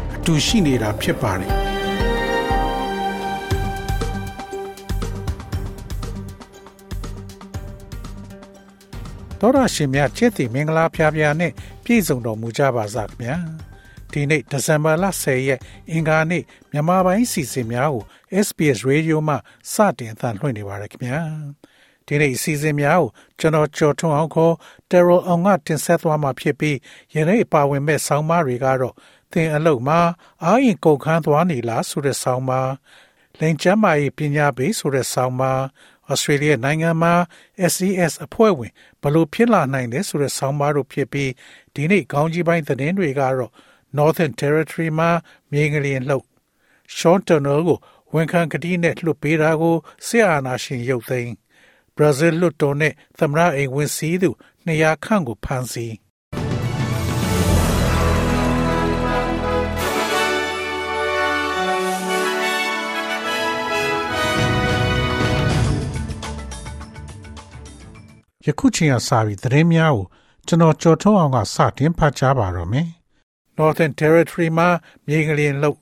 တူရှိနေတာဖြစ်ပါတယ်တော်ရရှိမြချစ်တီမင်္ဂလာဖျားဖျားနဲ့ပြည့်စုံတော်မူကြပါစားခင်ဗျာဒီနေ့ဒီဇင်ဘာလ10ရက်အင်္ဂါနေ့မြန်မာပိုင်းစီစဉ်များကို SBS Radio မှစတင်အသံလွှင့်နေပါရခင်ဗျာဒီနေ့စီစဉ်များကိုကျွန်တော်ကျော်ထွန်းအောင်ခေါ် Terrell အောင်ကတင်ဆက်သွားမှာဖြစ်ပြီးယနေ့ပါဝင်မဲ့ဆောင်းပါးတွေကတော့ သင်အလုပ်မှာအာရင်ကုန်ခန်းသွားနေလားဆိုတဲ့ဆောင်းပါးလိန်ကျမ်းမာရေးပညာပေးဆိုတဲ့ဆောင်းပါးဩစတြေးလျနိုင်ငံမှာ SES အဖွဲ့ဝင်ဘလို့ဖြစ်လာနိုင်လဲဆိုတဲ့ဆောင်းပါးတို့ဖြစ်ပြီးဒီနေ့ခေါင်းကြီးပိုင်းသတင်းတွေကတော့ Northern Territory မှာမြေငလျင်လှုပ် Sean Turnell ကိုဝန်ခံကတိနဲ့လွှတ်ပေးတာကိုစစ်အာဏာရှင်ရုပ်သိမ်းဘရာဇီးလွှတ်တော်နဲ့သမ္မတအိမ်ဝင်စီးသူ200ခန့်ကိုဖမ်းဆီး ယခုချိန်ကစပြီးသတင်းများကိုကျွန်တော်ကြော်ထုတ်အောင်ကစတင်ဖတ်ကြားပါတော့မယ်။ Northern Territory မှာမြေငလျင်လှုပ်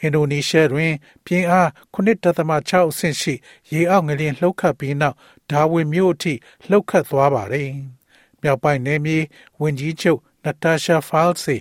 အင်ဒိုနီးရှားတွင် ပြင်းအား9.6အဆင့်ရှိရေအောက်ငလျင်လှုပ်ခတ်ပြီးနောက်ဒါဝင်မြို့အထိလှုပ်ခတ်သွားပါတယ်။မြောက်ပိုင်းနယ်မြေဝင်ကြီးချုပ်နတာရှာဖားလ်စီ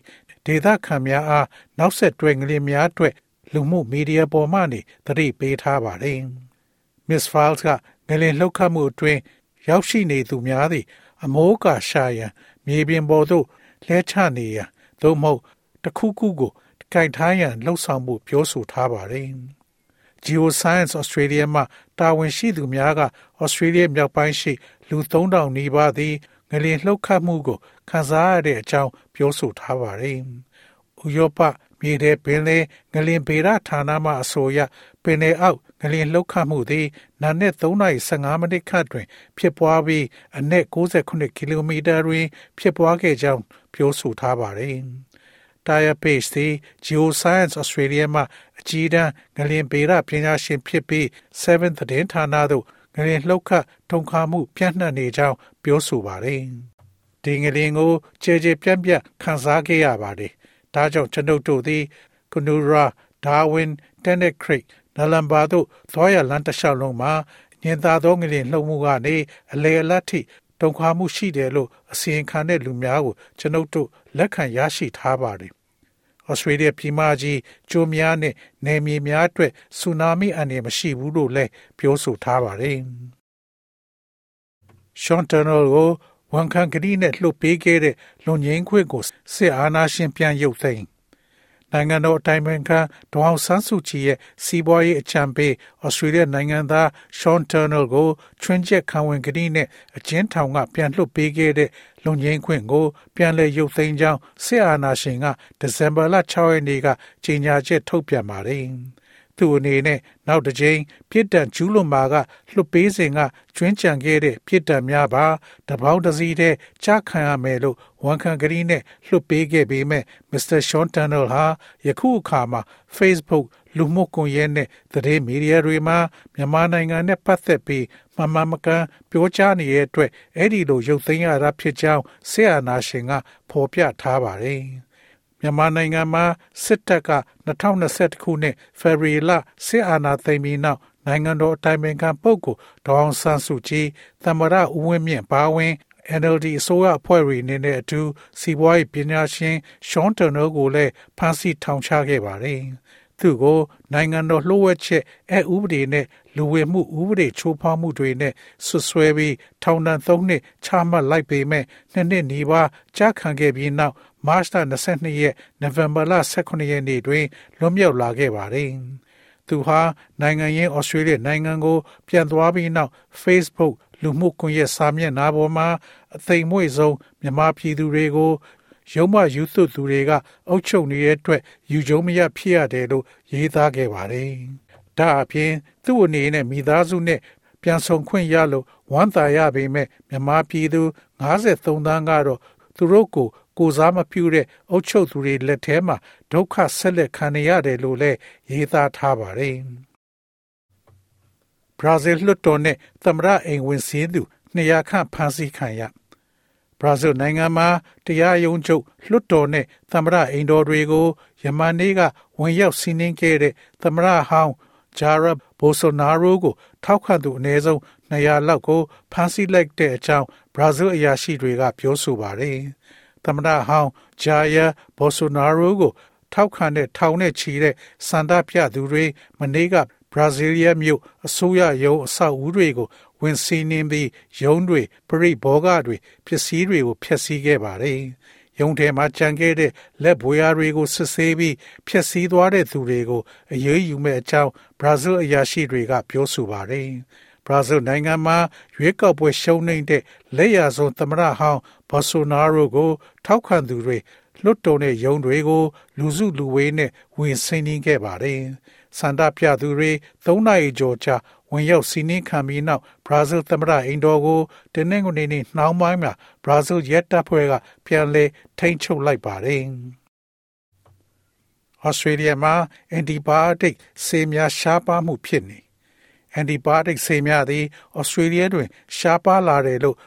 ဒေသခံများအားနောက်ဆက်တွဲငလျင်များအတွက်လူမှုမီဒီယာပေါ်မှနေသတိပေးထားပါတယ်။ Miss Files ကငလျင်လှုပ်ခတ်မှုအတွင်း ရောက်ရှိနေသူများသည် အမိုးကာရှာရန်မြေပြင်ပေါ်သို့လဲချနေရန်သို့မဟုတ်တစ်ခုခုကိုကြိုက်ထားရန်လှုံ့ဆော်မှုပြောဆိုထားပါတယ်။ Geoscience Australia မှတာဝန်ရှိသူများက Australia မြောက်ပိုင်းရှိလူ3000နီးပါးသည်ငလျင်လှုပ်ခတ်မှုကိုခံစားရတဲ့အကြောင်းပြောဆိုထားပါတယ်။ဥရောပမြေထဲပင်လေငလျင်ဗေဒဌာနမှအဆိုအရ ပင်လေအောက်ငလျင်လှုပ်ခတ်မှုသည်နာနဲ့3.15မိနစ်ခန့်တွင် ဖြစ်ပွားပြီးအနက်68ကီလိုမီတာတွင် ဖြစ်ပွားခဲ့ကြောင်းပြောဆိုထားပါတယ်။ Tire Page သည် Geoscience Australia မှအကြီးတန်းငလျင်ဗေဒပညာရှင်ဖြစ်ပြီး7သတင်းဌာနသို့ငလျင်လှုပ်ခတ်ထုံခါမှုပြန့်နှံ့နေကြောင်းပြောဆိုပါတယ်။ဒီငလျင်ကိုခြေခြေပြန့်ပြန့်ခံစားခဲ့ရပါတယ်။ဒါကြောင့်ကျွန်ုပ်တို့သည် Kunura, Darwin, Tennant Creek နလန်ဘာတို့သွားရလမ်းတစ်လျှောက်လုံးမှာညင်သာသောငလျင်လှုပ်မှုကနေအလေအလတ်ထိတုန်ခါမှုရှိတယ်လို့အစီရင်ခံတဲ့လူများကိုကျွန်ုပ်တို့လက်ခံရရှိထားပါတယ်။ဩစတြေးလျပြည်မကြီးကျိုးများနဲ့နယ်မြေများအတွက်ဆူနာမီအန္တရာယ်မရှိဘူးလို့လည်းပြောဆိုထားပါတယ်။ Sean Turnell ကိုဝန်ခံကတိနဲ့လှုပ်ပေးခဲ့တဲ့လွန်ငင်းခွင့်ကိုစစ်အာဏာရှင်ပြန်ရုပ်သိမ်း နိုင်ငံတော်အတိုင်ပင်ခံဒေါအောင်ဆန်းစုကြည်ရဲ့စီးပွားရေးအကြံပေးဩစတြေးလျနိုင်ငံသား Sean Turnell ကိုချွင်းချက်ခံဝင်ကတိနဲ့အကျဉ်းထောင်ကပြန်လွှတ်ပေးခဲ့တဲ့လုံငင်းခွင့်ကိုပြန်လည်ရုပ်သိမ်းကြောင်းစစ်အာဏာရှင်ကဒီဇင်ဘာလ6ရက်နေ့ကကြေညာချက်ထုတ်ပြန်ပါတယ်။ သူ့အနေနဲ့နောက်တစ်ကြိမ်ပြစ်ဒဏ်ကျူးလွန်မှာကလွတ်ပေးစဉ်ကကျွင်းကြံခဲ့တဲ့ပြစ်ဒဏ်များပါတပေါင်းတစည်းတဲ့ကြားခံရမယ်လို့ဝန်ခံကလေးနဲ့လွတ်ပေးခဲ့ပေမဲ့မစ္စတာရှွန်တန်နယ်ဟာယခုအခါမှာ Facebook လူမှုကွန်ရက်နဲ့သတင်းမီဒီယာတွေမှာမြန်မာနိုင်ငံနဲ့ပတ်သက်ပြီးမမှန်မကန်ပြောကြားနေတဲ့အတွက်အဲ့ဒီလိုရုပ်သိမ်းရတာဖြစ်ကြောင်းဆေးအာနာရှင်ကဖော်ပြထားပါတယ်။ မြန်မာနိုင်ငံမှာစစ်တပ်က2021ခုနှစ်ဖေဖော်ဝါရီလစစ်အာဏာသိမ်းပြီးနောက်နိုင်ငံတော်အတိုင်ပင်ခံပုဂ္ဂိုလ်ဒေါအောင်ဆန်းစုကြည်သမ္မတဦးဝင်းမြင့်ပါဝင် NLD အစိုးရအဖွဲ့ဝင်နေတဲ့အတူစီးပွားရေးပညာရှင်ရှွန်တနိုကိုလည်းဖမ်းဆီးထောင်ချခဲ့ပါတယ်။သူကိုနိုင်ငံတော်လှုပ်ဝက်ချက်အဥပဒေနဲ့လူဝင်မှုဥပဒေချိုးဖောက်မှုတွေနဲ့ဆွဆွဲပြီးထောင်ဒဏ်၃နှစ်ချမှတ်လိုက်ပေမဲ့နှစ်နှစ်နီးပါးကြာခံခဲ့ပြီးနောက် မတ်လ22ရက်နိုဝင်ဘာလ18ရက်နေ့တွင်လွတ်မြောက်လာခဲ့ပါတယ်။သူဟာနိုင်ငံရင်းဩစတြေးလျနိုင်ငံကို ပြန်သွားပြီးနောက် Facebook လူမှုကွန်ရက်စာမျက်နှာပေါ်မှာအသိမ့်မွေ့ဆုံးမြန်မာပြည်သူတွေကိုရုံးမယူသွသူတွေကအုပ်ချုပ်နေတဲ့အတွက်ယူကြုံမရဖြစ်ရတယ်လို့ရေးသားခဲ့ပါတယ်။ဒါအပြင်သူ့အနေနဲ့မိသားစုနဲ့ပြန်ဆောင်ခွင့်ရလို့ဝမ်းသာရပေမဲ့မြန်မာပြည်သူ53သန်းကတော့သူတို့ကို ကိုစားမပြုတဲ့အုပ်ချုပ်သူတွေလက်ထဲမှာဒုက္ခဆက်လက်ခံနေရတယ်လို့လည်းရေးသားထားပါတယ်။ဘရာဇီးလွှတ်တော်နဲ့သမရအိမ်ဝင်စည်းသူ200ခန့်ဖမ်းဆီးခံရဘရာဇီးနိုင်ငံမှာတရားရုံးချုပ်လွှတ်တော်နဲ့သမရအိမ်တော်တွေကိုယမန်နေ့ကဝင်ရောက်စီးနင်းခဲ့တဲ့သမရဟောင်းဂျာရက်ဘိုဆိုနာရိုကိုထောက်ခံသူအနည်းဆုံး200လောက်ကိုဖမ်းဆီးလိုက်တဲ့အကြောင်းဘရာဇီးအရာရှိတွေကပြောဆိုပါတယ်။ သမ္မတဟောင်းဂျာယာဘိုဆိုနာရိုကို ထောက်ခံတဲ့ထောင်နဲ့ချီတဲ့စန္ဒပြသူတွေမနေ့ကဘရာဇီးလျမြို့အစိုးရရုံးအဆောက်အဦတွေကိုဝင်စီးနှင်းပြီးရုံးတွေပရိဘောဂတွေပစ္စည်းတွေကိုဖျက်ဆီးခဲ့ပါတယ်။ရုံးထဲမှာကြံခဲ့တဲ့လက်ဘွေယာတွေကိုစစ်ဆေးပြီးဖျက်ဆီးသွားတဲ့သူတွေကိုအရေးယူမဲ့အကြောင်းဘရာဇီးအရာရှိတွေကပြောဆိုပါတယ်။ ဘရာဇီးနိုင်ငံမှာရွေးကောက်ပွဲရှုံးနေတဲ့လက်ရဆုံးသမ္မတဟောင်းဘော်ဆိုနာရိုကို ထောက်ခံသူတွေလွတ်တော်တဲ့ရုံးတွေကို လူစုလူဝေးနဲ့ဝင်ဆင်းနှင်းခဲ့ပါတယ်။စန္ဒပြသူတွေ၃နာရီကျော်ကြာဝင်ရောက်စီးနင်းခံပြီးနောက်ဘရာဇီးသမ္မတအိမ်တော်ကိုတင်းနှင်းကနေနှောင်းပိုင်းမှာဘရာဇီးရဲတပ်ဖွဲ့ကပြန်လည်ထိန်းချုပ်လိုက်ပါတယ်။ဩစတြေးလျမှာအန်တီဘိုတိတ်ဆေးများရှားပါမှုဖြစ်နေ အန်တီဘိုတိတ်ဆေးများသည်ဩစတြေးလျတွင် ရှားပါလာတယ်လို့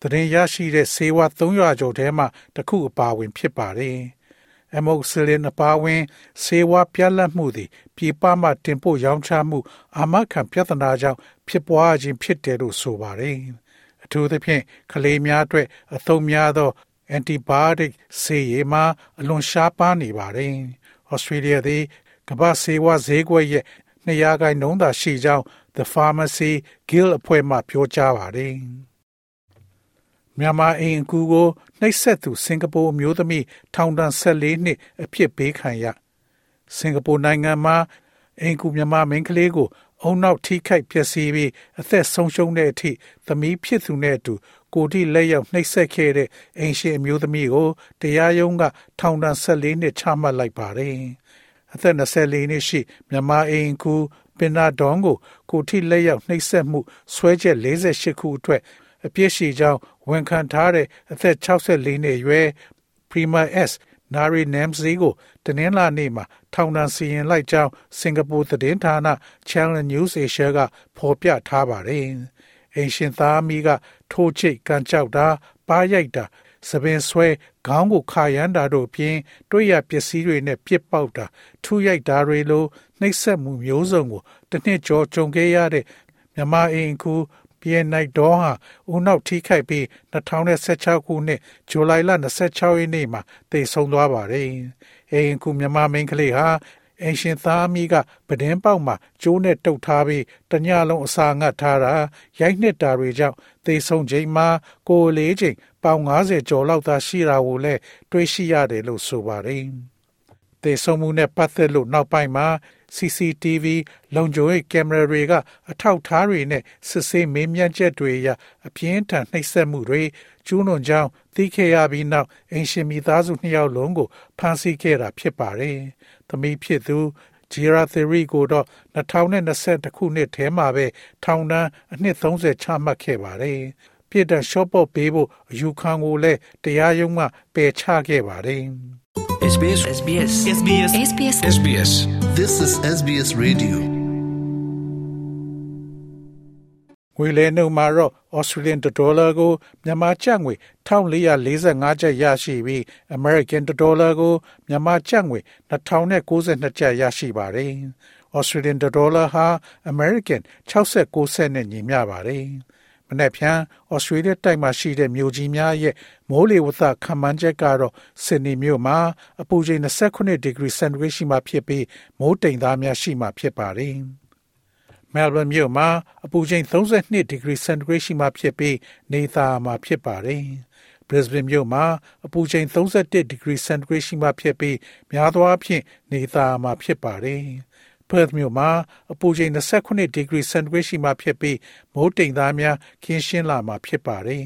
သတင်းရရှိတဲ့ဆေးဝါး300ကျော်ထဲမှာတစ်ခုအပါအဝင် ဖြစ်ပါတယ်။အမိုက်ဆီလင်အပါအဝင်ဆေးဝါးပြတ်လတ်မှုသည်ပြည်ပမှတင်ပို့ရောင်းချမှုအာမခံပြဿနာကြောင့်ဖြစ်ပွားခြင်းဖြစ်တယ်လို့ဆိုပါတယ်။အထူးသဖြင့်ကလေးများအတွက်အသုံးများသော antibiotic ဆေးရည်မှာအလွန်ရှားပါးနေပါတယ်။ Australia သည်ကမ္ဘာဆေးဝါးဈေးကွက်ရဲ့200ခိုင်နှုန်းသာရှိကြောင်း The Pharmacy Guild အဖွဲ့မှပြောကြားပါတယ်။မြန်မာအိမ်အကူကိုနှိပ်စက်သူစင်ကာပူအမျိုးသမီးထောင်ဒဏ်14နှစ်အပြစ်ပေးခံရစင်ကာပူနိုင်ငံမှာအိမ်ကူမြန်မာမိန်းကလေးကိုအုံနောက်ထိခိုက်ပျက်စီးပြီးအသက်ဆုံးရှုံးတဲ့အထိသမီးဖြစ်သူနဲ့အတူကိုတိလက်ရောက်နှိပ်စက်ခဲ့တဲ့အိမ်ရှင်အမျိုးသမီးကိုတရားရုံးကထောင်ဒဏ်14နှစ်ချမှတ်လိုက်ပါတယ်။အသက်24နှစ်ရှိမြန်မာအိမ်ကူ ပင်နာဒေါန်ကိုကိုထိလက်ရောက်နှိပ်စက်မှုဆွဲချက်48ခုအတွက်အပြစ်ရှိကြောင်းဝန်ခံထားတဲ့အသက်64နှစ်အရွယ် Prima S နာရီနမ်စီကိုတနင်္လာနေ့မှာထောင်ဒဏ်စီရင်လိုက်ကြောင်းစင်ကာပူသတင်းဌာန Channel News Asia ကဖော်ပြထားပါတယ်။အင်ရှင်သားမီးကထိုးချိတ်ကန်ကြောက်တာပါးရိုက်တာ စပင်ဆွဲခေါင်းကိုခါရမ်းတာတို့ပြင်တွေ့ရပစ္စည်းတွေနဲ့ပြစ်ပေါက်တာထူရိုက်တာတွေလိုနှိပ်စက်မှုမျိုးစုံကိုတစ်နှစ်ကျော်ကြုံခဲ့ရတဲ့မြမအိမ်ကူပြည်နိုင်ဒေါ်ဟာဦးနောက်ထိခိုက်ပြီး2016ခုနှစ်ဇူလိုင်လ26ရက်နေ့မှာတိတ်ဆုံးသွားပါတယ်။အိမ်ကူမြန်မာမိန်းကလေးဟာ အင်ရှင်သားမိကပဒင်းပေါက်မှာကျိုးနဲ့တုတ်ထားပြီးတညလုံးအစာငတ်ထားတာရိုက်နှစ်တာတွေကြောင့်သေဆုံးချိန်မှာကိုယ်လေးချိန်ပေါင်90ကျော်လောက်သာရှိတာကိုလည်းတွေးရှိရတယ်လို့ဆိုပါတယ်။ သေဆုံးမှုနဲ့ပတ်သက်လို့နောက်ပိုင်းမှာ CCTV လုံခြုံရေးကင်မရာတွေကအထောက်ထားတွေနဲ့စစ်ဆေးမေးမြန်းချက်တွေအရအပြင်းထန်နှိပ်စက်မှုတွေကျူးလွန်ကြောင်းသိခဲ့ရပြီးနောက်အင်ရှင်မိသားစုနှစ်ယောက်လုံးကိုဖမ်းဆီးခဲ့တာဖြစ်ပါတယ်။သမီးဖြစ်သူဂျီရာသီရီကိုတော့2020ခုနှစ်ထဲမှာပဲထောင်ဒဏ်အနှစ်30ချမှတ်ခဲ့ပါတယ်။ပြည်တော်ရှော့ပေါ့ပေးဖို့အယူခံကိုလည်းတရားရုံးကပယ်ချခဲ့ပါတယ်။ SBS SBS SBS SBS SBS This is SBS Radio. ငွေလဲနှုန်းမှာတော့ Australian dollar ကိုမြန်မာကျပ်ငွေ1445ကျပ်ရရှိပြီး American dollar ကိုမြန်မာကျပ်ငွေ2092ကျပ်ရရှိပါတယ်။ Australian dollar ဟာ American 69စက်နဲ့ညီမျှပါတယ်။ မနေ့ဖြန်ဩစတြေးလျတိုက်မှာရှိတဲ့မြို့ကြီးများရဲ့မိုးလေဝသခန့်မှန်းချက်ကတော့ဆစ်ဒနီမြို့မှာအပူချိန်29ဒီဂရီစင်တီဂရိတ်ရှိမှဖြစ်ပြီးမိုးတိမ်သားများရှိမှဖြစ်ပါတယ်။မဲလ်ဘန်မြို့မှာအပူချိန်32ဒီဂရီစင်တီဂရိတ်ရှိမှဖြစ်ပြီးနေသားမှာဖြစ်ပါတယ်။ Brisbane မြို့မှာအပူချိန်31ဒီဂရီစင်တီဂရိတ်ရှိမှဖြစ်ပြီးများသောအားဖြင့်နေသားမှာဖြစ်ပါတယ်။ Perth မြို့မှာအပူချိန်29ဒီဂရီစင်တီဂရိတ်ရှိမှဖြစ်ပြီးမိုးတိမ်သားများခင်းရှင်းလာမှာဖြစ်ပါတယ်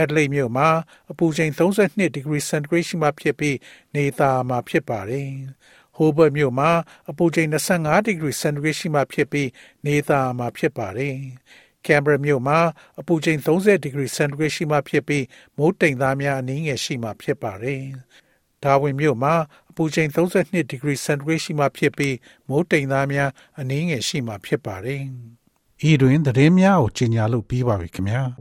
Adelaide မြို့မှာအပူချိန်32 degree centigrade ရှိမှဖြစ်ပြီးနေသားမှာဖြစ်ပါတယ်။ Hobart မြို့မှာအပူချိန်25 degree centigrade ရှိမှဖြစ်ပြီးနေသားမှာဖြစ်ပါတယ်။ Canberra မြို့မှာအပူချိန်30 degree centigrade ရှိမှဖြစ်ပြီးမိုးတိမ်သားများအနည်းငယ်ရှိမှဖြစ်ပါတယ်။ Darwin မြို့မှာအပူချိန်32 degree centigrade ရှိမှဖြစ်ပြီးမိုးတိမ်သားများအနည်းငယ်ရှိမှဖြစ်ပါတယ်။ဤတွင်သတင်းများကိုကြီးညာလို့ပြီးပါပြီခင်ဗျာ။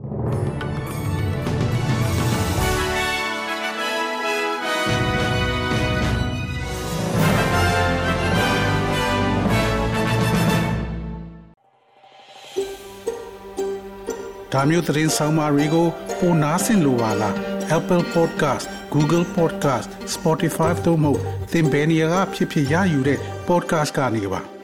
။ဒါမျိုးသတင်းဆောင်မာတွေကိုပိုနားဆင်လိုပါလား Apple Podcast Google Podcast Spotify တို့မှာသင်ပင်ရာဖြစ်ဖြစ်ရယူတဲ့ podcast ကနေပါ။